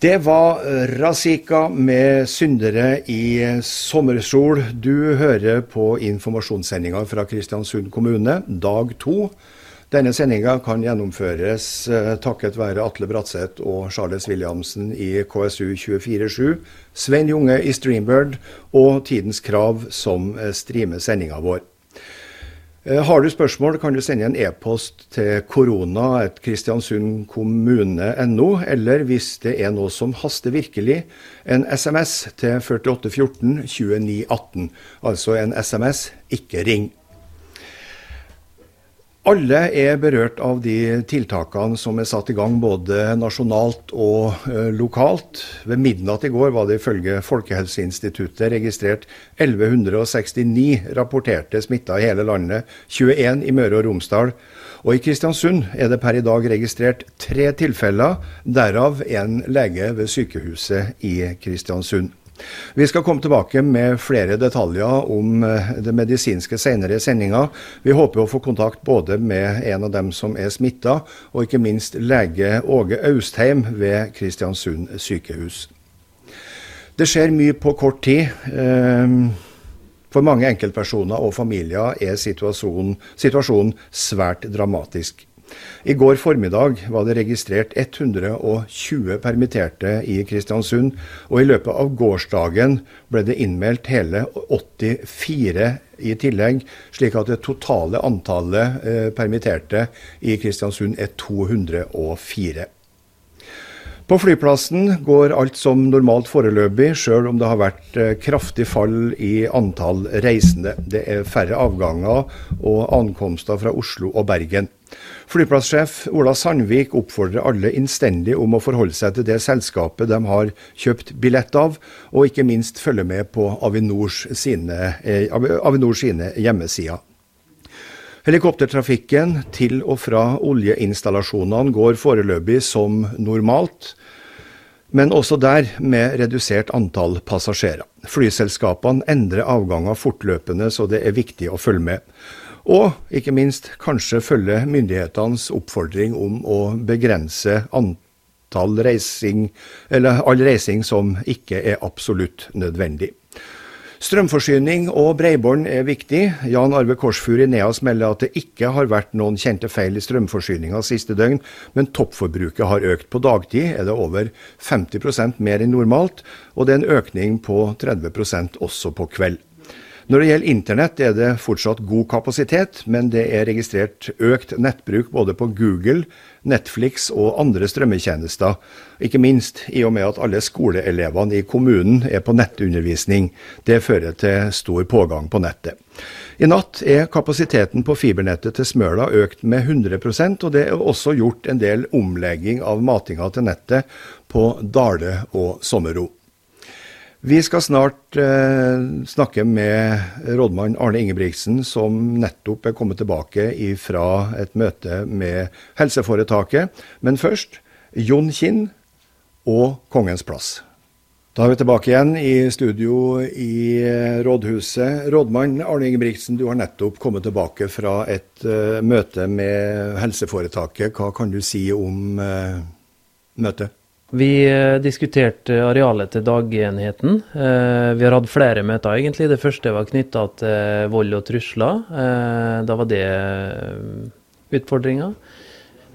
Det var Razika med 'Syndere i sommersol'. Du hører på informasjonssendinga fra Kristiansund kommune, dag to. Denne sendinga kan gjennomføres eh, takket være Atle Bratseth og Charles Williamsen i KSU 247, Svein Junge i Streambird og Tidens Krav som eh, streamer sendinga vår. Eh, har du spørsmål, kan du sende en e-post til korona.kristiansundkommune.no, eller hvis det er noe som haster virkelig, en SMS til 4814 2918. Altså en SMS, ikke ring. Alle er berørt av de tiltakene som er satt i gang både nasjonalt og uh, lokalt. Ved midnatt i går var det ifølge Folkehelseinstituttet registrert 1169 rapporterte smitta i hele landet, 21 i Møre og Romsdal. Og i Kristiansund er det per i dag registrert tre tilfeller, derav en lege ved sykehuset i Kristiansund. Vi skal komme tilbake med flere detaljer om eh, det medisinske senere i sendinga. Vi håper å få kontakt både med en av dem som er smitta, og ikke minst lege Åge Austheim ved Kristiansund sykehus. Det skjer mye på kort tid. Ehm, for mange enkeltpersoner og familier er situasjonen, situasjonen svært dramatisk. I går formiddag var det registrert 120 permitterte i Kristiansund, og i løpet av gårsdagen ble det innmeldt hele 84 i tillegg, slik at det totale antallet eh, permitterte i Kristiansund er 204. På flyplassen går alt som normalt foreløpig, sjøl om det har vært eh, kraftig fall i antall reisende. Det er færre avganger og ankomster fra Oslo og Bergen. Flyplasssjef Ola Sandvik oppfordrer alle innstendig om å forholde seg til det selskapet de har kjøpt billett av, og ikke minst følge med på Avinors sine, eh, Avinors sine hjemmesider. Helikoptertrafikken til og fra oljeinstallasjonene går foreløpig som normalt, men også der med redusert antall passasjerer. Flyselskapene endrer avganger fortløpende, så det er viktig å følge med. Og ikke minst kanskje følge myndighetenes oppfordring om å begrense antall reising, eller all reising som ikke er absolutt nødvendig. Strømforsyning og bredbånd er viktig. Jan Arve Korsfur i Neas melder at det ikke har vært noen kjente feil i strømforsyninga siste døgn, men toppforbruket har økt. På dagtid er det over 50% mer enn normalt, og det er en økning på 30% også på kveld. Når det gjelder internett er det fortsatt god kapasitet, men det er registrert økt nettbruk både på Google, Netflix og andre strømmetjenester. Ikke minst i og med at alle skoleelevene i kommunen er på nettundervisning. Det fører til stor pågang på nettet. I natt er kapasiteten på fibernettet til Smøla økt med 100% og det er også gjort en del omlegging av matinga til nettet på Dale og Sommero. Vi skal snart eh, snakke med rådmann Arne Ingebrigtsen, som nettopp er kommet tilbake fra et møte med helseforetaket. Men først Jon Kinn og Kongens plass. Da er vi tilbake igjen i studio i eh, rådhuset. Rådmann Arne Ingebrigtsen, du har nettopp kommet tilbake fra et uh, møte med helseforetaket. Hva kan du si om uh, møtet? Vi eh, diskuterte arealet til dagenheten. Eh, vi har hatt flere møter, egentlig. Det første var knytta til vold og trusler. Eh, da var det utfordringa.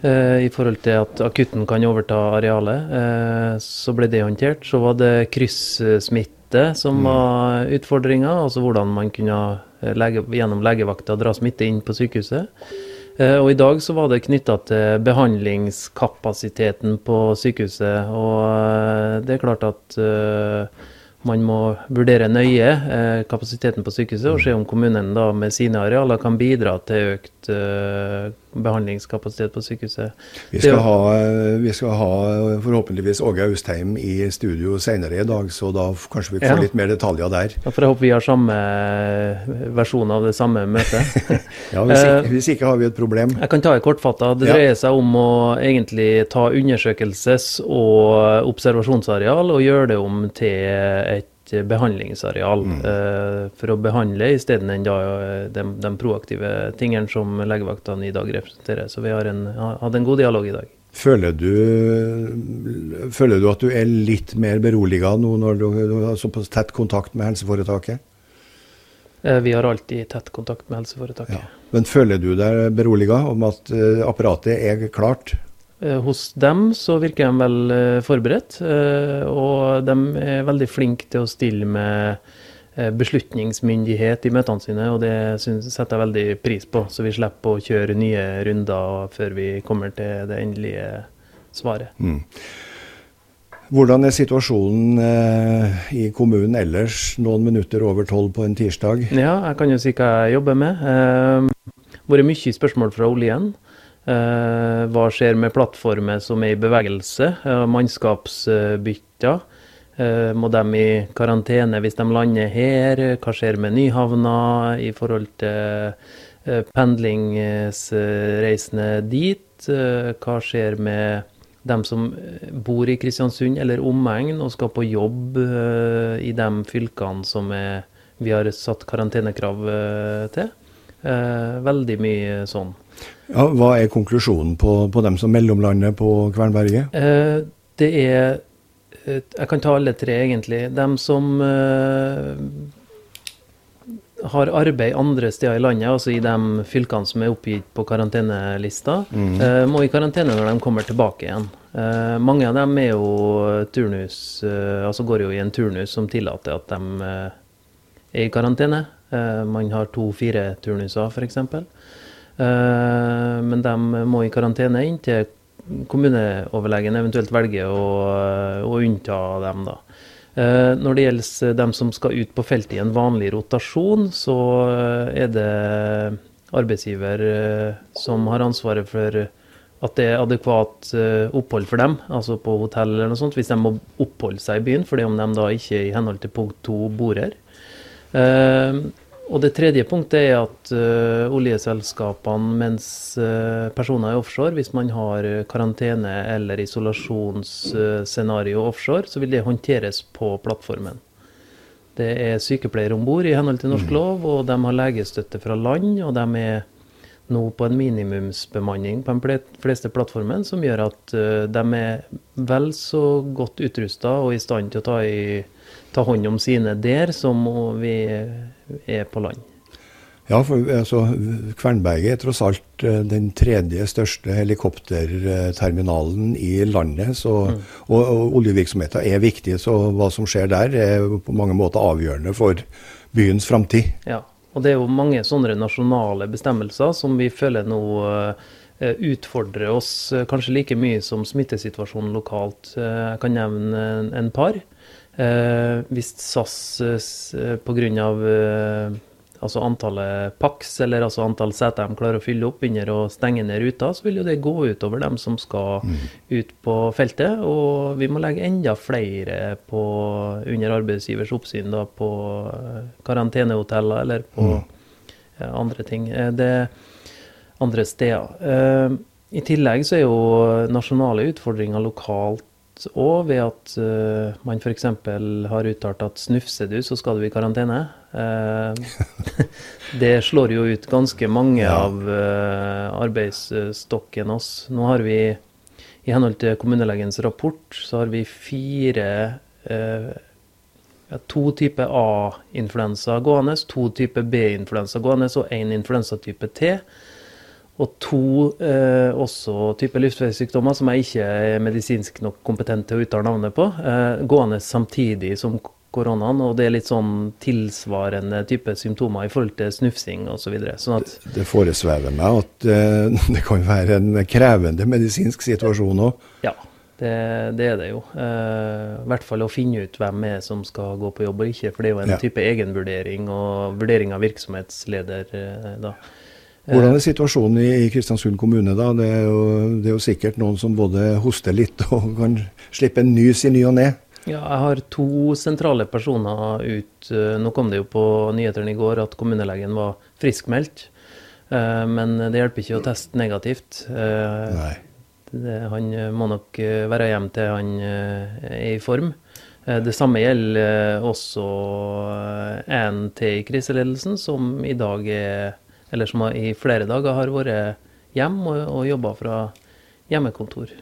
I forhold til at akutten kan overta arealet. Så ble det håndtert. Så var det kryssmitte som mm. var utfordringa. Altså hvordan man kunne lege, gjennom legevakta dra smitte inn på sykehuset. Eh, og i dag så var det knytta til behandlingskapasiteten på sykehuset. Og eh, det er klart at uh, man må vurdere nøye kapasiteten på sykehuset og se om kommunen da med sine arealer kan bidra til økt behandlingskapasitet på sykehuset. Vi skal, ha, vi skal ha forhåpentligvis Åge Austheim i studio senere i dag, så da kanskje vi får ja. litt mer detaljer der. Da får jeg håpe vi har samme versjon av det samme møtet. ja, hvis ikke, eh, hvis ikke, har vi et problem. Jeg kan ta det kortfatta. Det dreier ja. seg om å egentlig ta undersøkelses- og observasjonsareal og gjøre det om til et behandlingsareal mm. uh, for å behandle isteden de, de, de proaktive tingene som legevaktene i dag representerer. Så vi har en, hatt en god dialog i dag. Føler du, føler du, at du er litt mer beroliga nå når du, du har såpass tett kontakt med helseforetaket? Eh, vi har alltid tett kontakt med helseforetaket. Ja. Men føler du deg beroliga om at eh, apparatet er klart? Eh, hos dem så virker de vel forberedt, og de er veldig flinke til å stille med beslutningsmyndighet i møtene sine, og det setter jeg veldig pris på. Så vi slipper å kjøre nye runder før vi kommer til det endelige svaret. Mm. Hvordan er situasjonen eh, i kommunen ellers, noen minutter over tolv på en tirsdag? Ja, jeg kan jo si hva jeg jobber med. Eh, vært mye spørsmål fra oljen. Eh, hva skjer med plattformer som er i bevegelse? Eh, mannskapsbytter. Eh, må de i karantene hvis de lander her? Hva skjer med Nyhavna i forhold til pendlingsreisende dit? Hva skjer med dem som bor i Kristiansund eller omegn og skal på jobb i de fylkene som er, vi har satt karantenekrav til? Veldig mye sånn. Ja, hva er konklusjonen på, på dem som mellomlander på Kvernberget? Det er Eh, jeg kan ta alle tre, egentlig. Dem som har arbeid andre steder i landet, altså i de fylkene som er oppgitt på karantenelista, mm. må i karantene når de kommer tilbake igjen. Mange av dem er jo turnus, altså går jo i en turnus som tillater at de er i karantene. Man har to-fire turnuser, f.eks. men de må i karantene inntil kommuneoverlegen eventuelt velger å, å unnta dem. da. Eh, når det gjelder dem som skal ut på feltet i en vanlig rotasjon, så er det arbeidsgiver eh, som har ansvaret for at det er adekvat eh, opphold for dem, altså på hotell eller noe sånt, hvis de må oppholde seg i byen, fordi om de da ikke i henhold til punkt to bor her. Og det tredje punktet er at uh, oljeselskapene, mens uh, personer er offshore, hvis man har karantene eller isolasjonsscenario uh, offshore, så vil det håndteres på plattformen. Det er sykepleiere om bord i henhold til norsk mm. lov, og de har legestøtte fra land. Og de er nå på en minimumsbemanning på de fleste plattformene, som gjør at de er vel så godt utrusta og i stand til å ta i ta hånd om sine der som vi er på land. Ja, for altså, Kvernberget er tross alt eh, den tredje største helikopterterminalen i landet. Så, mm. og, og oljevirksomheten er viktig, så hva som skjer der er på mange måter avgjørende for byens framtid. Ja, og det er jo mange sånne nasjonale bestemmelser som vi føler nå uh, utfordrer oss kanskje like mye som smittesituasjonen lokalt. Jeg kan nevne en par. Eh, hvis SAS eh, pga. Eh, altså antallet PAX, eller altså antall seter de klarer å fylle opp under å stenge ned ruta, så vil jo det gå utover dem som skal mm. ut på feltet. Og vi må legge enda flere på, under arbeidsgivers oppsyn da, på eh, karantenehoteller eller på mm. andre ting. Det andre steder. I tillegg så er jo nasjonale utfordringer lokalt òg ved at uh, man f.eks. har uttalt at snufser du, så skal du i karantene. Uh, det slår jo ut ganske mange ja. av uh, arbeidsstokken oss. Nå har vi, i henhold til kommunelegens rapport, så har vi fire to typer A-influensa gående, to typer B-influensa gående og én influensatype T. Og to eh, også type luftveissykdommer som jeg ikke er medisinsk nok kompetent til å uttale navnet på, eh, gående samtidig som koronaen. Og det er litt sånn tilsvarende type symptomer i forhold til snufsing osv. Sånn det, det foresvever meg at eh, det kan være en krevende medisinsk situasjon òg. Ja, det, det, er det jo. Eh, I hvert fall å finne ut hvem er som skal gå på jobb og ikke. For det er jo en ja. type egenvurdering og vurdering av virksomhetsleder. Eh, da. Hvordan er situasjonen i Kristiansund kommune? da? Det er, jo, det er, jo, sikkert noen som både hoster litt og kan slippe en nys i ny og ne? Ja, jeg har to sentrale personer ut. Eh, nå kom det jo på nyhetene i går at kommunelegen var friskmeldt. Eh, men det hjelper ikke å teste negativt. Eh, Nei. Han må nok være hjemme til han er i form. Det samme gjelder også en til i kriseledelsen, som i dag er eller som i flere dager har vært hjemme og, og jobba fra hjemmekontor.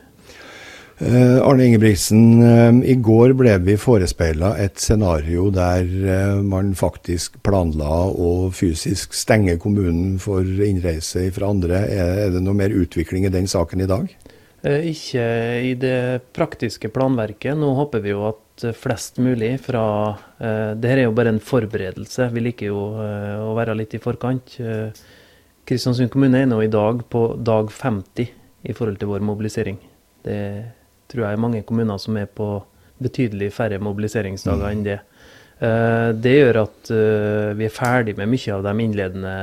Eh, Arne Ingebrigtsen, eh, i går ble vi forespeila et scenario der eh, man faktisk planla å fysisk stenge kommunen for innreise fra andre. Er, er, det noe mer utvikling i den saken i dag? Ikke i det praktiske planverket. Nå håper vi jo at flest mulig fra Dette er jo bare en forberedelse. Vi liker jo å være litt i forkant. Kristiansund kommune er nå i dag på dag 50 i forhold til vår mobilisering. Det tror jeg er mange kommuner som er på betydelig færre mobiliseringsdager enn det. Eh, det gjør at eh, vi er ferdig med mye av de innledende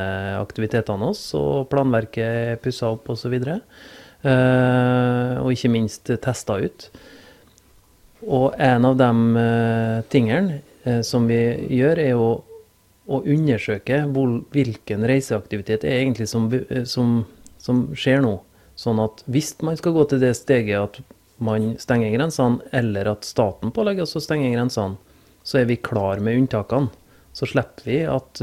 aktivitetene oss, og planverket er pussa opp osv. Og, så eh, og ikke minst testa ut. Og en av de tingene som vi gjør, er å, å undersøke hvilken reiseaktivitet er egentlig som, som, som skjer nå. Sånn at hvis man skal gå til det steget at man stenger grensene, eller at staten pålegger oss å stenge grensene, så er vi klar med unntakene. Så slipper vi at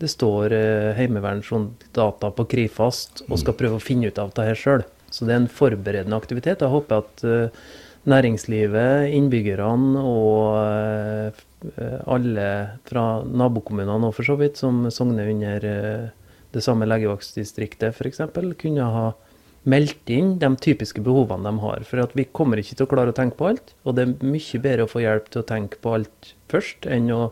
det står heimevernssoldater på Krifast og skal prøve å finne ut av det her sjøl. Så det er en forberedende aktivitet. Jeg håper at uh, næringslivet, innbyggerne og uh, alle fra nabokommunene og for så vidt, som sogner under det samme legevaktdistriktet f.eks., kunne ha meldt inn de typiske behovene de har. For vi kommer ikke til å klare å tenke på alt. Og det er mye bedre å få hjelp til å tenke på alt først, enn å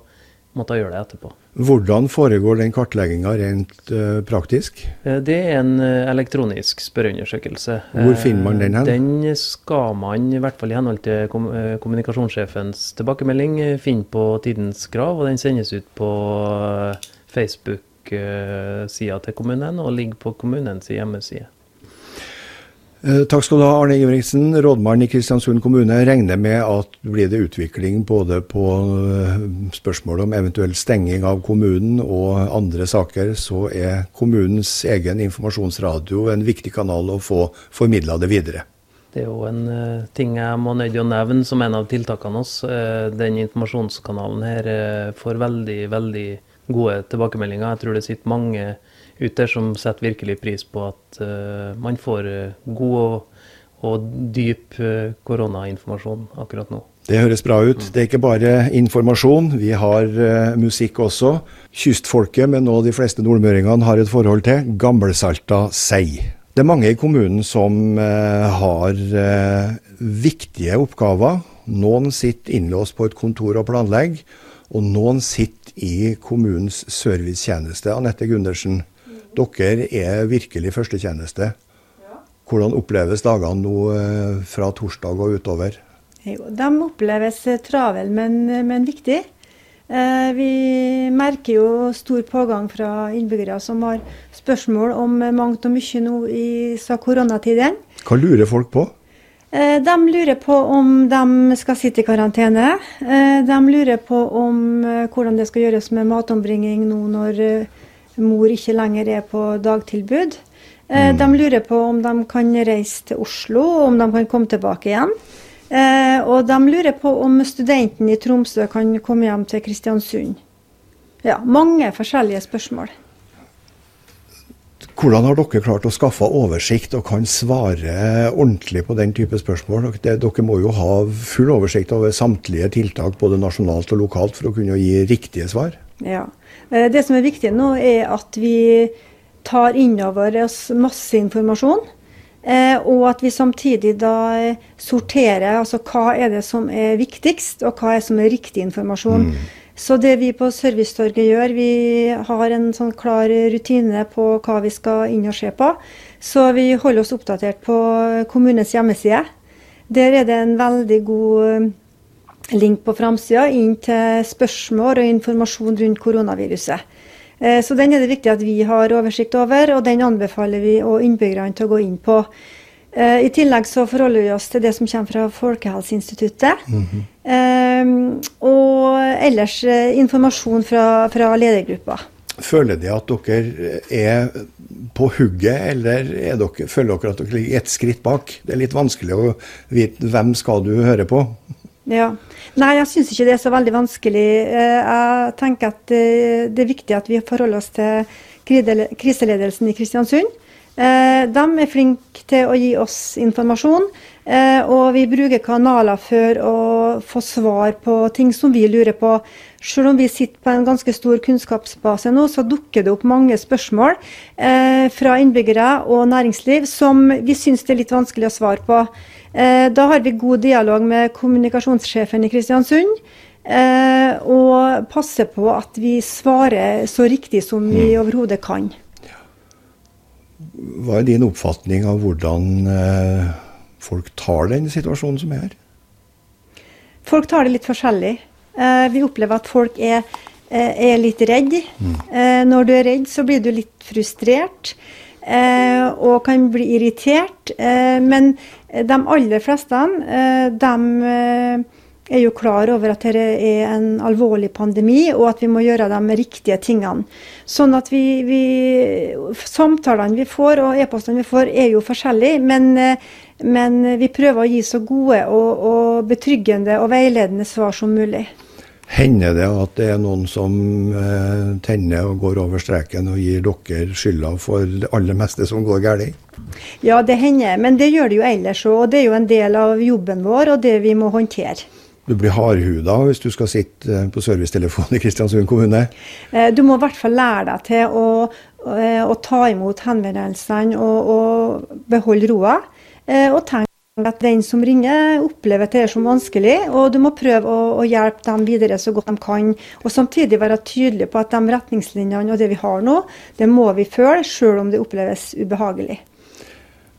måtte gjøre det etterpå. Hvordan foregår den kartlegginga rent uh, praktisk? Eh, det er en uh, elektronisk spørreundersøkelse. Hvor finner man den hen? Den skal man, i hvert fall i henhold til kommunikasjonssjefens tilbakemelding, finne på Tidens Krav. Og den sendes ut på Facebook-sida til kommunen og ligger på kommunens hjemmeside. Eh, takk skal du ha, Arne Ingebrigtsen, rådmann i Kristiansund kommune. Regner med at blir det utvikling både på eh, spørsmålet om eventuell stenging av kommunen og andre saker, så er kommunens egen informasjonsradio en viktig kanal å få formidla det videre. Det er jo en uh, ting jeg må nødde å nevne som en av tiltakene. Uh, den informasjonskanalen her får veldig, veldig gode tilbakemeldinger. Jeg tror det sitter mange ute som setter virkelig pris på at uh, man får uh, god og, og dyp uh, koronainformasjon akkurat nå. Det høres bra ut. Det er ikke bare informasjon, vi har musikk også. Kystfolket, med nå de fleste nordmøringene har et forhold til, gammelsalta sei. Det er mange i kommunen som har viktige oppgaver. Noen sitter innlåst på et kontor og planlegger, og noen sitter i kommunens servicetjeneste. Anette Gundersen, dere er virkelig førstetjeneste. Hvordan oppleves dagene nå eh, fra torsdag og utover? Jo, de oppleves travel, men, men viktig. Eh, vi merker jo stor pågang fra innbyggere som har spørsmål om mangt og mye nå i koronatiden. Hva lurer folk på? Eh, de lurer på om de skal sitte i karantene. De lurer på om hvordan det skal gjøres med matombringing nå når mor ikke lenger er på dagtilbud. Eh, mm. De lurer på om de kan reise til Oslo, og om de kan komme tilbake igjen. Eh, og de lurer på om studenten i Tromsø kan komme hjem til Kristiansund. Ja, mange forskjellige spørsmål. Hvordan har dere klart å skaffe oversikt og kan svare ordentlig på den type spørsmål? Dere må jo ha full oversikt over samtlige tiltak både nasjonalt og lokalt for å kunne gi riktige svar? Ja. Eh, det som er viktig nå, er at vi tar inn over oss masse informasjon. Eh, og at vi samtidig da sorterer altså hva er det som er viktigst, og hva er det som er riktig informasjon. Mm. Så det vi på Servicetorget gjør, vi har en sånn klar rutine på hva vi skal inn og se på. Så vi holder oss oppdatert på kommunens hjemmeside. Der er det en veldig god link på framsida inn til spørsmål og informasjon rundt koronaviruset. Eh, så den er det viktig at vi har oversikt over, og den anbefaler vi og innbyggerne til å gå inn på. Eh, I tillegg så forholder vi oss til det som kommer fra Folkehelseinstituttet. Mm -hmm. Og ellers informasjon fra, fra ledergruppa. Føler de at dere er på hugget, eller dere, føler dere at dere ligger ett skritt bak? Det er litt vanskelig å vite hvem skal du høre på? Ja. Nei, jeg syns ikke det er så veldig vanskelig. Eh, jeg tenker at eh, det er viktig at vi forholder oss til kriseledelsen i Kristiansund. Eh, de er flinke til å gi oss informasjon. Og vi bruker kanaler for å få svar på ting som vi lurer på. Selv om vi sitter på en ganske stor kunnskapsbase nå, så dukker det opp mange spørsmål fra innbyggere og næringsliv som vi syns det er litt vanskelig å svare på. Eh, da har vi god dialog med kommunikasjonssjefen i Kristiansund. Eh, og passer på at vi svarer så riktig som vi mm. overhodet kan. Hva er din oppfatning av hvordan eh, folk tar den situasjonen som er her? Folk tar det litt forskjellig. Eh, vi opplever at folk er, er litt redd. Mm. Eh, når du er redd, så blir du litt frustrert. Eh, og kan bli irritert. Eh, men de aller fleste, de er jo klar over at dette er en alvorlig pandemi, og at vi må gjøre de riktige tingene. Sånn at vi, vi Samtalene vi får og e-postene vi får er jo forskjellige, men, men, vi prøver å gi så gode og, og betryggende og veiledende svar som mulig. Hender det at det er noen som eh, tenner og går over streken og gir dere skylda for det aller meste som går galt? Ja, det hender, men det gjør det jo ellers òg. Og det er jo en del av jobben vår og det vi må håndtere. Du blir hardhuda hvis du skal sitte eh, på servicetelefonen i Kristiansund kommune? Eh, du må i hvert fall lære deg til å, å, å ta imot henvendelsene og, og beholde roa. Og tenke at den som ringer, opplever det som vanskelig, og du må prøve å, å, hjelpe dem videre så godt de kan. Og samtidig være tydelig på at de retningslinjene og det vi har nå, det må vi følge, sjøl om det oppleves ubehagelig.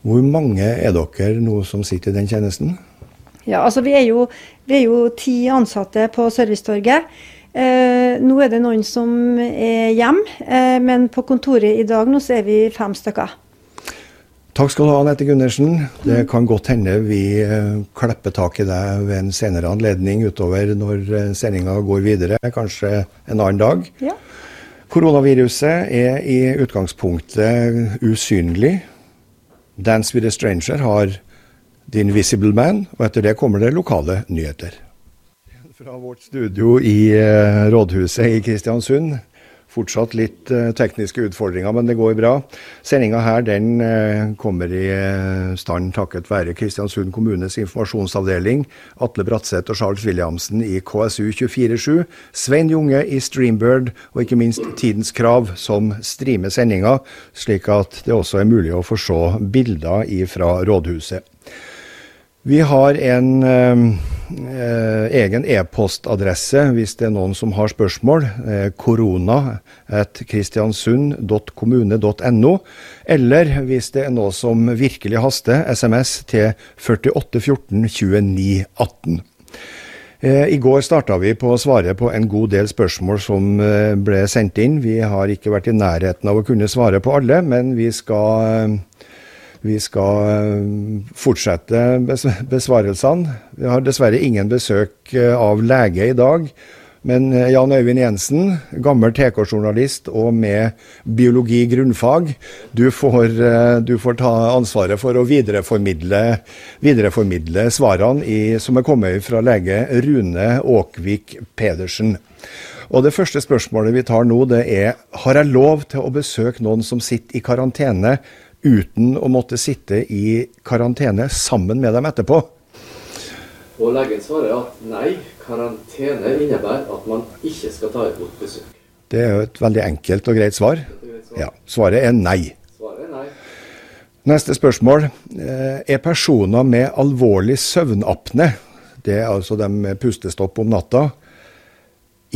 Hvor mange er dere nå som sitter i den tjenesten? Ja, altså vi er jo, vi er jo ti ansatte på Servicetorget. Eh, nå er det noen som er hjemme, eh, men på kontoret i dag nå så er vi fem stykker. Takk skal du ha, Anette Gundersen. Det kan godt hende vi klepper klipper tak i deg ved en senere anledning utover når eh, sendinga går videre, kanskje en annen dag. Ja. Koronaviruset er i utgangspunktet usynlig. Dance with a Stranger har The Invisible Man, og etter det kommer det lokale nyheter. Fra vårt studio i eh, rådhuset i Kristiansund. Fortsatt litt uh, tekniske utfordringer, men det går bra. Sendinga her den uh, kommer i uh, stand takket være Kristiansund kommunes informasjonsavdeling, Atle Bratseth og Charles Williamsen i KSU 24-7, Svein Junge i Streambird, og ikke minst Tidens Krav, som streamer sendinga, slik at det også er mulig å få se bilder fra rådhuset. Vi har en eh, egen e-postadresse hvis det er noen som har spørsmål. Eh, korona Eller hvis det er noe som virkelig haster, SMS til 4814 29 18. I går starta vi på å svare på en god del spørsmål som eh, ble sendt inn. Vi har ikke vært i nærheten av å kunne svare på alle, men vi skal eh, vi skal eh, fortsette besvarelsene. Vi har dessverre ingen besøk eh, av lege i dag. Men eh, Jan Øyvind Jensen, gammel TK-journalist og med biologi grunnfag, du får, du får, ta ansvaret for å videreformidle, videreformidle svarene i, som er kommet fra lege Rune Åkvik Pedersen. Og Det første spørsmålet vi tar nå, det er har jeg lov til å besøke noen som sitter i karantene uten å måtte sitte i karantene sammen med dem etterpå? Og Legen svarer at nei, karantene innebærer at man ikke skal ta imot besøk. Det er jo et veldig enkelt og greit svar. Ja, Svaret er nei. Svaret er nei. Neste spørsmål. Eh, er personer med alvorlig søvnapne, det er altså de med pustestopp om natta,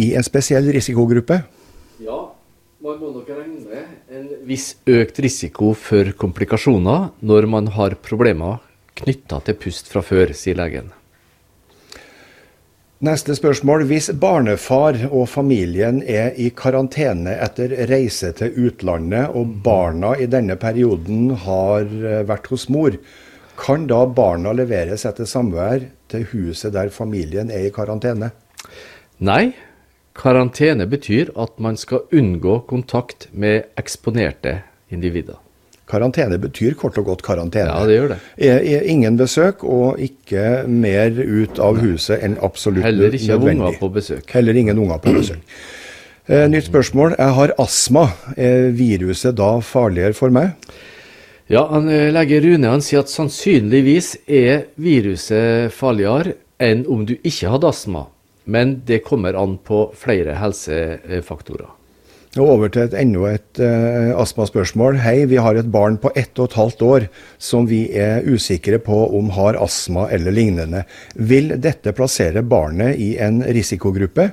i en spesiell risikogruppe? Ja, man må nok regne en viss økt risiko for komplikasjoner når man har problemer knytta til pust fra før, sier legen. Neste spørsmål. Hvis barnefar og familien er i karantene etter reise til utlandet, og barna i denne perioden har eh, vært hos mor, kan da barna leveres etter samvær til huset der familien er i karantene? Nei, Karantene betyr at man skal unngå kontakt med eksponerte individer. Karantene betyr kort og godt karantene. Ja, det gjør det. Er, er ingen besøk, og ikke mer ut av huset enn absolutt nødvendig. Heller ikke nødvendig. unger på besøk. Heller ingen unger på besøk. Eh, nytt spørsmål. Jeg har astma. Er viruset da farligere for meg? Ja, han, legger Lege Rune han sier at sannsynligvis er viruset farligere enn om du ikke hadde astma. Men det kommer an på flere helsefaktorer. Og over til et, enda et uh, astmaspørsmål. Hei, vi har et barn på ett og et halvt år som vi er usikre på om har astma eller lignende. Vil dette plassere barnet i en risikogruppe?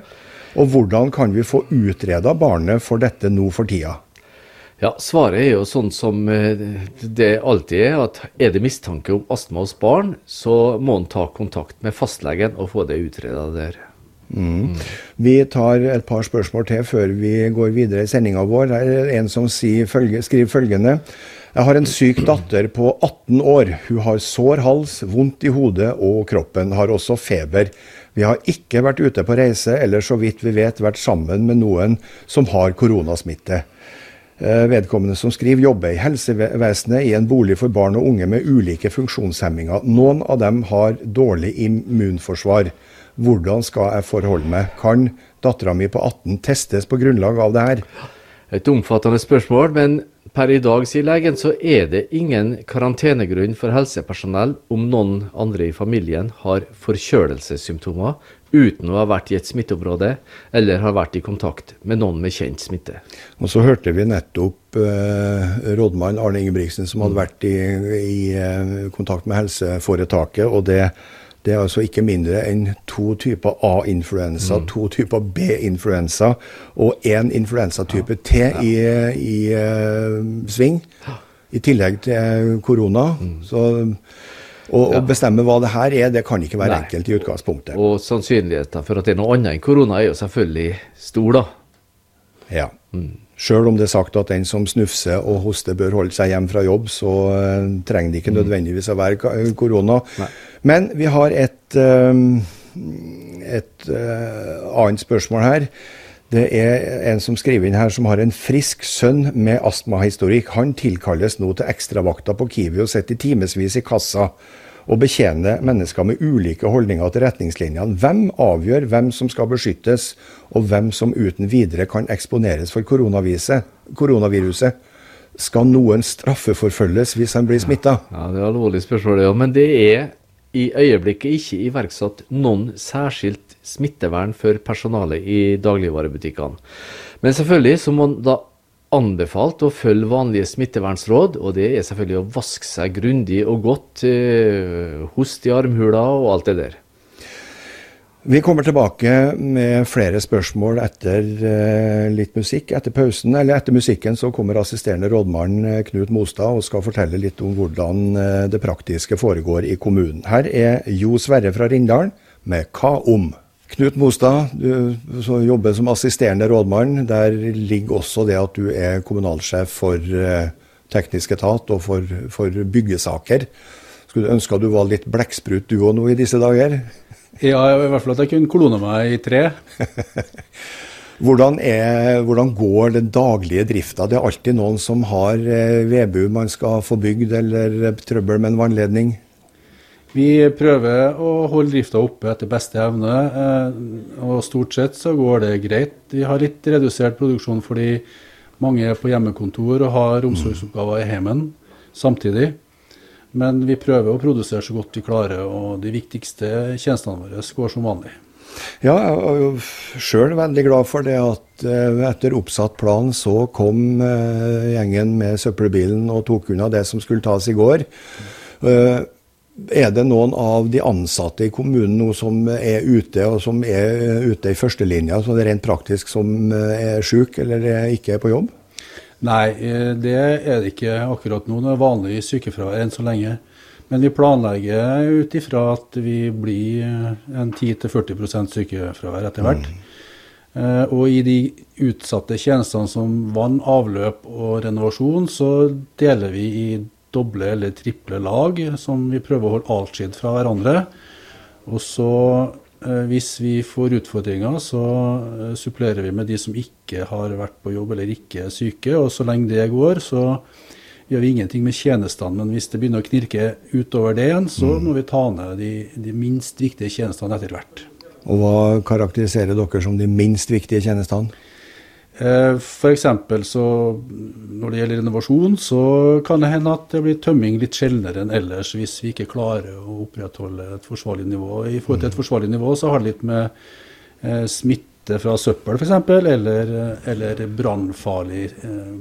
Og hvordan kan vi få utreda barnet for dette nå for tida? Ja, Svaret er jo sånn som eh, det alltid er, at er det mistanke om astma hos barn, så må en ta kontakt med fastlegen og få det utreda der. Mm. Vi tar et par spørsmål til før vi går videre i sendinga vår. Det er en som følge, skriver følgende. Jeg har en syk datter på 18 år. Hun har sår hals, vondt i hodet og kroppen. Har også feber. Vi har ikke vært ute på reise eller så vidt vi vet vært sammen med noen som har koronasmitte. Eh, vedkommende som skriver, jobber i helsevesenet i en bolig for barn og unge med ulike funksjonshemminger. Noen av dem har dårlig immunforsvar. Hvordan skal jeg forholde meg? Kan dattera mi på 18 testes på grunnlag av det her? Et omfattende spørsmål, men per i dag, sier legen, så er det ingen karantenegrunn for helsepersonell om noen andre i familien har forkjølelsessymptomer uten å ha vært i et smitteområde eller har vært i kontakt med noen med kjent smitte. Og Så hørte vi nettopp eh, rådmann Arne Ingebrigtsen som hadde vært i, i eh, kontakt med helseforetaket. og det det er altså ikke mindre enn to typer A-influensa, mm. to typer B-influensa og én influensatype T i, i uh, sving. I tillegg til korona. Mm. Så å bestemme hva det her er, det kan ikke være Nei. enkelt i utgangspunktet. Og sannsynligheten for at det er noe annet enn korona, er jo selvfølgelig stor, da. Ja. Mm. Sjøl om det er sagt at den som snufser og hoster bør holde seg hjem fra jobb, så uh, trenger det ikke mm. nødvendigvis å være korona. Nei. Men vi har et, uh, et uh, annet spørsmål her. Det er en som skriver inn her som har en frisk sønn med astmahistorikk. Han tilkalles nå til ekstravakta på Kiwi og sitter timevis i kassa og betjene mennesker med ulike holdninger til retningslinjene. Hvem avgjør hvem som skal beskyttes, og hvem som uten videre kan eksponeres for koronaviruset? Skal noen straffeforfølges hvis han blir smitta? Ja, det er alvorlig spørsmål, ja. Men det er i øyeblikket ikke iverksatt noen særskilt smittevern for personalet i dagligvarebutikkene. Men selvfølgelig så må man da anbefalt å følge vanlige smittevernsråd, og det er selvfølgelig å vaske seg grundig og godt, eh, hoste i armhula og alt det der. Vi kommer tilbake med flere spørsmål etter eh, litt musikk. Etter pausen, eller etter musikken så kommer assisterende rådmann eh, Knut Mostad og skal fortelle litt om hvordan eh, det praktiske foregår i kommunen. Her er Jo Sverre fra Rindalen med Hva om? Knut Mostad, du jobber som assisterende rådmann. Der ligger også det at du er kommunalsjef for eh, teknisk etat og for, for byggesaker. Skulle ønske at du var litt blekksprut du òg nå i disse dager? Ja, i hvert fall at jeg kunne klone meg i tre. hvordan, er, hvordan, går den daglige drifta? Det er alltid noen som har vedbu man skal få bygd, eller trøbbel med en vannledning. Vi prøver å holde drifta oppe etter beste evne, eh, og stort sett så går det greit. Vi har litt redusert produksjon fordi mange er på hjemmekontor og har omsorgsoppgaver i heimen samtidig. Men vi prøver å produsere så godt vi klarer, og de viktigste tjenestene våre går som vanlig. Ja, jeg er jo sjøl veldig glad for det at eh, etter oppsatt plan så kom eh, gjengen med søppelbilen og tok unna det som skulle tas i går. Er det noen av de ansatte i kommunen nå som er ute, og som er ute i førstelinja, så det er rent praktisk, som er syk eller ikke er på jobb? Nei, eh, det er det ikke akkurat nå. Det er vanlig sykefravær enn så lenge. Men vi planlegger ut ifra at vi blir en 10-40 sykefravær etter hvert. Mm. Og i de utsatte tjenestene som vann, avløp og renovasjon, så deler vi i doble eller triple lag som vi prøver å holde atskilt fra hverandre. Og så, eh, hvis vi får utfordringer, så eh, supplerer vi med de som ikke har vært på jobb eller ikke er syke. Og så lenge det går, så gjør vi ingenting med tjenestene. Men hvis det begynner å knirke utover det igjen, så mm. må vi ta ned de, de minst viktige tjenestene etter hvert. Og hva karakteriserer dere som de minst viktige tjenestene? Eh, F.eks. så når det gjelder renovasjon, så kan det hende at det blir tømming litt sjeldnere enn ellers hvis vi ikke klarer å opprettholde et forsvarlig nivå. I forhold til et forsvarlig nivå så har det litt med eh, smitte fra søppel f.eks., eller, eller brannfarlig eh,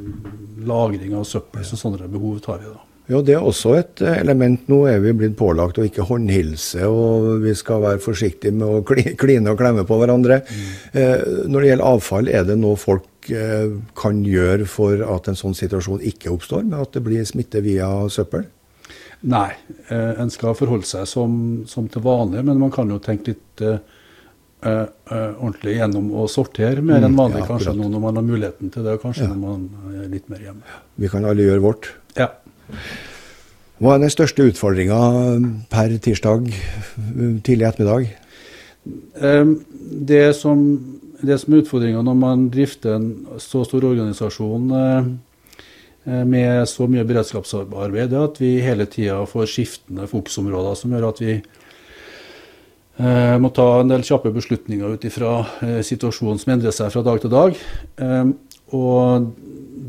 lagring av søppel. Så sånne behov tar vi da. Ja, det er også et element. Nå er vi blitt pålagt å ikke håndhilse, og vi skal være forsiktige med å kline og klemme på hverandre. Mm. Eh, når det gjelder avfall, er det noe folk eh, kan gjøre for at en sånn situasjon ikke oppstår, med at det blir smitte via søppel? Nei, eh, en skal forholde seg som, som, til vanlig, men man kan jo tenke litt uh, uh, ordentlig gjennom å sortere mer enn mm, vanlig, ja, kanskje nå når man har muligheten til det, og kanskje ja. når man er litt mer hjemme. Vi kan alle gjøre vårt. Ja. Hva er den største utfordringa per tirsdag tidlig ettermiddag? Det som, det som er utfordringa når man drifter en så stor organisasjon eh, med så mye beredskapsarbeid, er at vi hele tida får skiftende fokusområder som gjør at vi eh, må ta en del kjappe beslutninger ut ifra situasjonen som endrer seg fra dag til dag. Og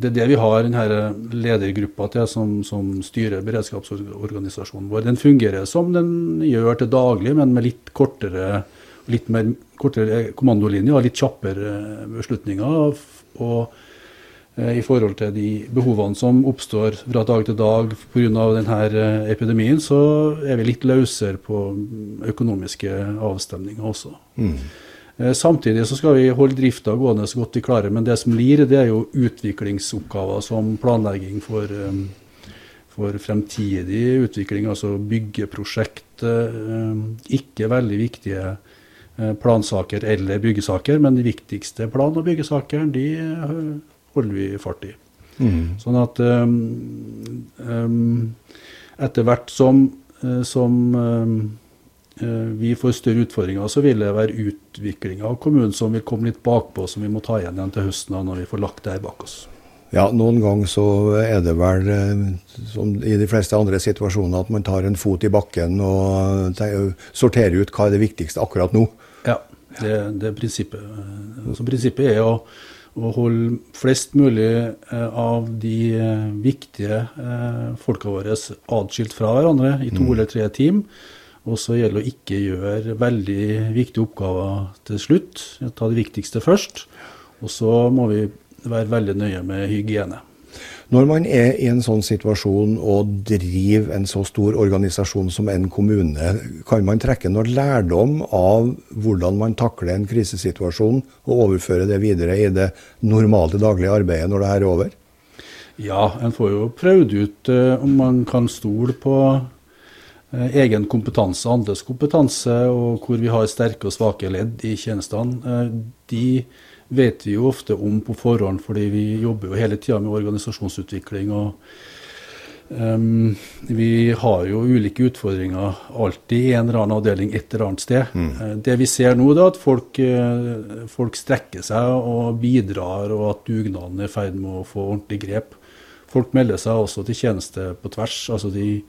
det er det vi har denne ledergruppa til som, som, styrer beredskapsorganisasjonen vår. Den fungerer som den gjør til daglig, men med litt kortere, litt mer, kortere kommandolinje og litt kjappere beslutninger. Og, og eh, i forhold til de behovene som oppstår fra dag til dag pga. denne eh, epidemien, så er vi litt løsere på økonomiske avstemninger også. Mm. Eh, samtidig så skal vi holde drifta gående så godt vi klarer, men det som lir, det er jo utviklingsoppgaver som planlegging for, eh, for fremtidig utvikling, altså byggeprosjekt. Eh, ikke veldig viktige plansaker eller byggesaker, men de viktigste plan- og byggesakene de holder vi fart i. Mm. Sånn at um, etter hvert som, som vi får større utfordringer, så vil det være utviklinga av kommunen som vil komme litt bakpå, som vi må ta igjen igjen til høsten når vi får lagt det her bak oss. Ja, noen ganger så er det vel, eh, som i de fleste andre situasjoner, at man tar en fot i bakken og sorterer ut hva er det viktigste akkurat nå. Ja, det, det er prinsippet. Altså, prinsippet er å, å holde flest mulig eh, av de viktige folka våre atskilt fra hverandre i to mm. eller tre team. Og så gjelder det å ikke gjøre veldig viktige oppgaver til slutt. Ta det viktigste først. Og så må vi være veldig nøye med hygiene. Når man er i en sånn situasjon og driver en så stor organisasjon som en kommune, kan man trekke noe lærdom av hvordan man takler en krisesituasjon, og overføre det videre i det normale daglige arbeidet når det her er over? Ja, en får jo prøvd ut uh, om man kan stole på Eh, egen kompetanse, andres kompetanse, og hvor vi har sterke og svake ledd i tjenestene. Eh, de vet vi jo ofte om på forhånd, fordi vi jobber jo hele tida med organisasjonsutvikling. og um, Vi har jo ulike utfordringer alltid i en eller annen avdeling et eller annet sted. Mm. Det vi ser nå, er at folk, folk, strekker seg og bidrar, og at dugnaden er i ferd med å få ordentlig grep. Folk melder seg også til tjeneste på tvers. altså de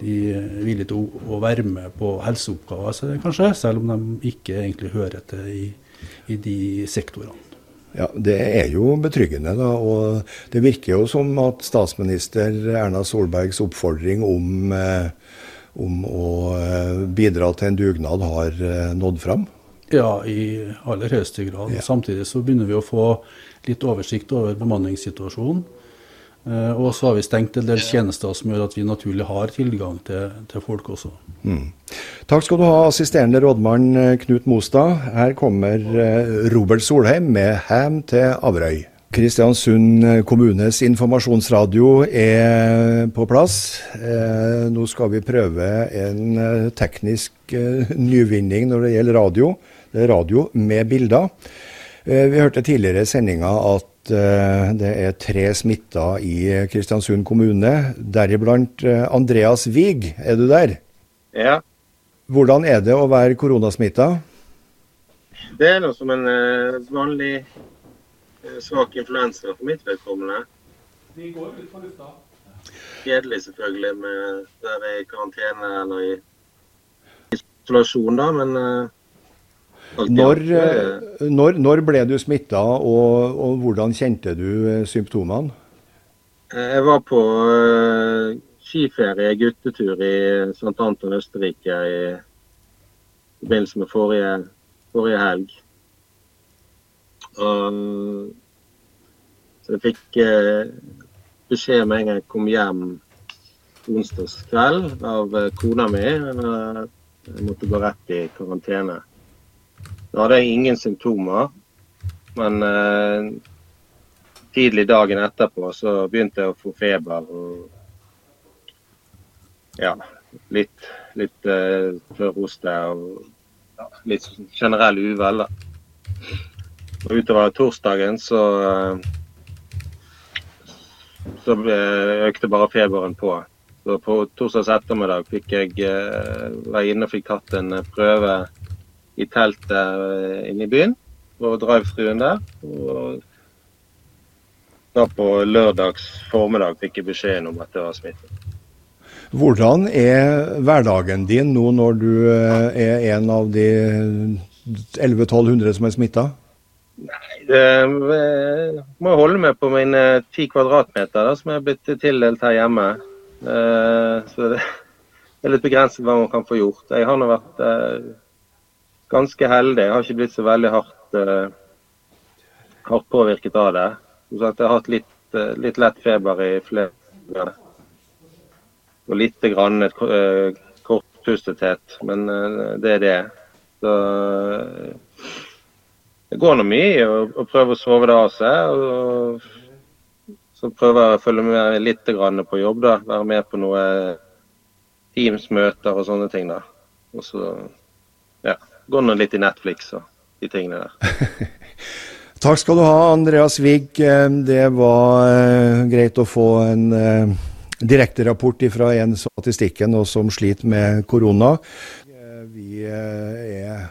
de er villige til å, å, være med på helseoppgaver, kanskje, selv om de ikke egentlig hører til i, i de sektorene. Ja, Det er jo betryggende. da, og Det virker jo som at statsminister Erna Solbergs oppfordring om, eh, om å eh, bidra til en dugnad har eh, nådd fram? Ja, i aller høyeste grad. Ja. Samtidig så begynner vi å få litt oversikt over bemanningssituasjonen. Eh, og så har vi stengt en del tjenester som gjør at vi naturlig har tilgang til, til folk også. Mm. Takk skal du ha, assisterende rådmann eh, Knut Mostad. Her kommer eh, Robert Solheim med hem til Averøy. Kristiansund kommunes informasjonsradio er på plass. Nå skal vi prøve en teknisk nyvinning når det gjelder radio. Det er radio med bilder. Vi hørte tidligere i sendinga at Eh, det er tre smitta i Kristiansund kommune, deriblant eh, Andreas Wiig. Er du der? Ja. Hvordan er det å være koronasmitta? Det er noe som en vanlig svak influensa for mitt vedkommende. Kjedelig selvfølgelig med der i karantene eller i isolasjon, da, men uh, Når, når, når ble du smitta, og, og, hvordan kjente du symptomene? Jeg var på skiferie, guttetur i St. Anton Østerrike i forbindelse med forrige, forrige helg. Og, så jeg fikk beskjed med en gang jeg kom hjem onsdagskveld av eh, kona mi. Jeg måtte gå rett i karantene. Da hadde jeg ingen symptomer, men eh, tidlig dagen etterpå så begynte jeg å få feber og ja, litt, litt uh, tørrhoste og ja, litt generell uvel. Og utover torsdagen så eh, så økte bare feberen på. Så på torsdags ettermiddag fikk jeg uh, være inne og fikk tatt en prøve i teltet uh, inne i byen. På drive-thruen der. Og da på lørdags formiddag fikk jeg beskjeden om at det var smitte. Hvordan er hverdagen din nå når du uh, er en av de 1100-1200 som er smitta? Nei, det må holde meg på mine ti kvadratmeter da, som er blitt tildelt her hjemme. Eh, så det er litt begrenset hva man kan få gjort. Jeg har nå vært eh, ganske heldig. Jeg har ikke blitt så veldig hardt, uh, hardt påvirket av det. jeg har hatt litt, litt lett feber i flere. Og litt grann kortpustethet, men det er det. Så det går nå mye i å prøve å sove det av seg. og Så prøver jeg å følge med litt på jobb. da, Være med på noen Teams-møter og sånne ting. da. Og så ja, går nå litt i Netflix og de tingene der. Takk skal du ha, Andreas Wiig. Det var uh, greit å få en uh, direkterapport fra en statistikken og som sliter med korona. Vi er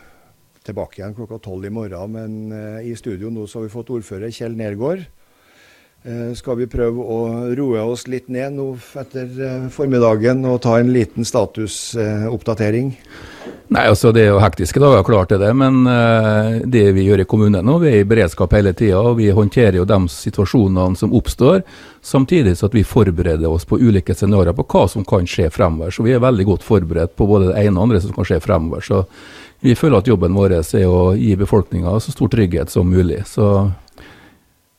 tilbake igjen klokka tolv i morgen. Men i studio nå så har vi fått ordfører Kjell Nergård. Uh, skal vi prøve å roe oss litt ned nå etter uh, formiddagen og ta en liten statusoppdatering? Nei, altså Det er jo hektiske dager, klart er det. Men det vi gjør i kommunen nå, vi er i beredskap hele tida. Og vi håndterer jo de situasjonene som oppstår, samtidig så at vi forbereder oss på ulike scenarioer på hva som kan skje fremover. Så vi er veldig godt forberedt på både det ene og andre som kan skje fremover. Så vi føler at jobben vår er å gi befolkninga så stor trygghet som mulig. Så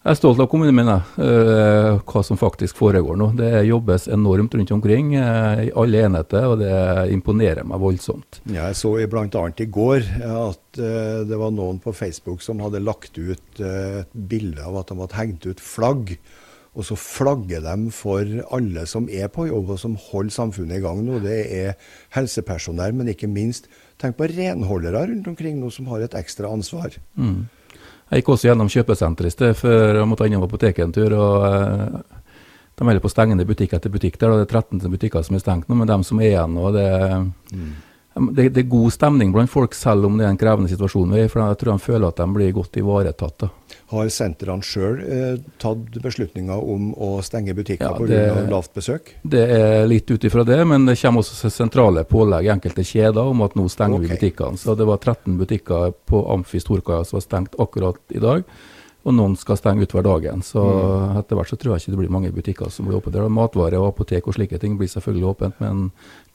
jeg er stolt av kommunen min, uh, hva som faktisk foregår nå. Det jobbes enormt rundt omkring uh, i alle enheter, og det imponerer meg voldsomt. Ja, jeg så bl.a. i går at uh, det var noen på Facebook som hadde lagt ut et bilde av at de hadde hengt ut flagg. Og så flagger de for alle som er på jobb og som holder samfunnet i gang nå. Det er helsepersonell, men ikke minst Tenk på renholdere rundt omkring nå som har et ekstra ansvar. Mm. Jeg gikk også gjennom kjøpesenteret i sted før jeg måtte innom apoteket en tur. og eh, De holder på å stenge butikk etter butikk. der, og Det er 13 butikker som er stengt nå, men de som er igjen nå, det, mm. Det, det, er god stemning blant folk, selv om det er en krevende situasjon. For jeg tror de føler at de blir godt ivaretatt. da. Har sentrene sjøl eh, tatt beslutninger om å stenge butikker ja, pga. lavt besøk? Det er litt ut ifra det, men det kommer også sentrale pålegg i enkelte kjeder om at nå stenger okay. vi butikkene. Så det var 13 butikker på Amfi Storkaia som var stengt akkurat i dag og noen skal stenge utover dagen. Så mm. etter hvert så tror jeg ikke det blir mange butikker som blir åpne. Der. Matvarer og apotek og slike ting blir selvfølgelig åpent, men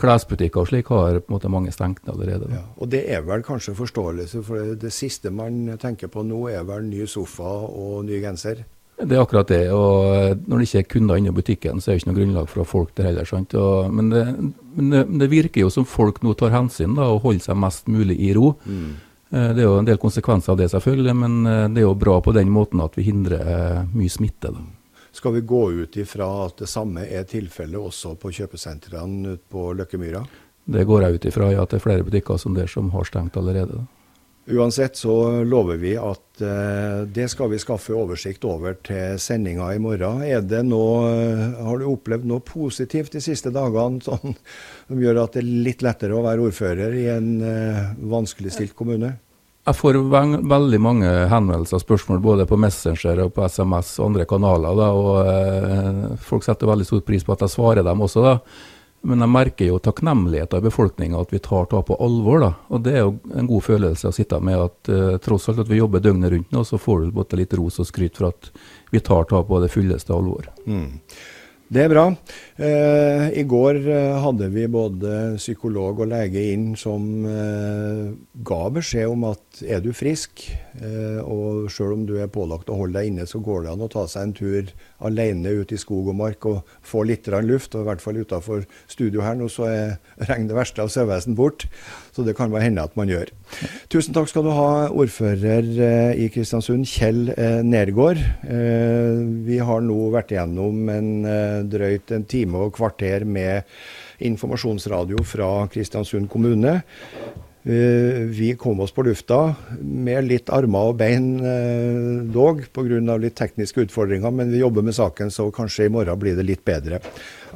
klesbutikker og slik har på en måte mange stengt allerede. Ja, og det er vel kanskje forståelse, for det, siste man tenker på nå er vel ny sofa og ny genser? Det er akkurat det. og Når det ikke er kunder inne i butikken, så er det ikke noe grunnlag for å ha folk der heller. Og, men, det, men, det, det, virker jo som folk nå tar hensyn da, og holder seg mest mulig i ro. Mm. Eh, det er jo en del konsekvenser av det, selvfølgelig, men eh, det er jo bra på den måten at vi hindrer eh, mye smitte. Da. Skal vi gå ut ifra at det samme er tilfellet også på kjøpesentrene ute på Løkkemyra? Det går jeg ut ifra, ja, at det er flere butikker som det som har stengt allerede. Da. Uansett så lover vi at det skal vi skaffe oversikt over til sendinga i morgen. Er det noe, har du opplevd noe positivt de siste dagene sånn, som gjør at det er litt lettere å være ordfører i en uh, vanskeligstilt kommune? Jeg får veldig mange henvendelser og spørsmål både på Messenger og på SMS og andre kanaler. Da, og eh, Folk setter veldig stor pris på at jeg svarer dem også. da. Men jeg merker jo takknemlighet av befolkninga at vi tar det på alvor. da, og Det er jo en god følelse å sitte med at eh, tross alt at vi jobber døgnet rundt nå, så får du både litt ros og skryt for at vi tar det på det fulleste alvor. Mm. Det er bra. Eh, I går eh, hadde vi både psykolog og lege inn som eh, ga beskjed om at er du frisk, eh, og selv om du er pålagt å holde deg inne, så går det an å ta seg en tur alene ut i skog og mark og få litt luft. og I hvert fall utenfor studio her nå så er regnet det verste av sauevesen bort. Så det kan bare hende at man gjør. Tusen takk skal du ha, ordfører eh, i Kristiansund, Kjell eh, Nergård. Vi har nå vært igjennom en drøyt en time og kvarter med informasjonsradio fra Kristiansund kommune. Eh, vi kom oss på lufta med litt armer og bein eh, dog, pga. litt tekniske utfordringer, men vi jobber med saken, så kanskje i morgen blir det litt bedre.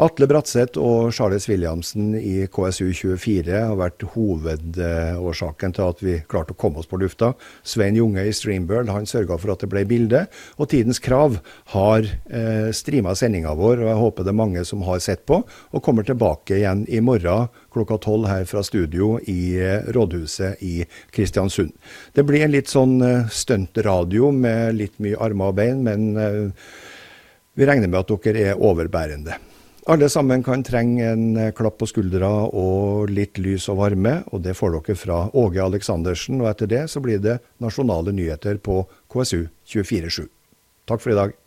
Atle Bratseth og Charles Williamsen i KSU24 har vært hovedårsaken til at vi klarte å komme oss på lufta. Svein Junge i Streambird han sørga for at det ble bilde. Og Tidens Krav har eh, streama sendinga vår, og jeg håper det er mange som har sett på, og kommer tilbake igjen i morgen klokka tolv her fra studio i eh, Rådhuset i Kristiansund. Det blir en litt sånn eh, stuntradio med litt mye armer og bein, men eh, vi regner med at dere er overbærende. Alle sammen kan trenge en klapp på skuldra og litt lys og varme, og det får dere fra Åge Aleksandersen. Og etter det så blir det nasjonale nyheter på KSU 247. Takk for i dag.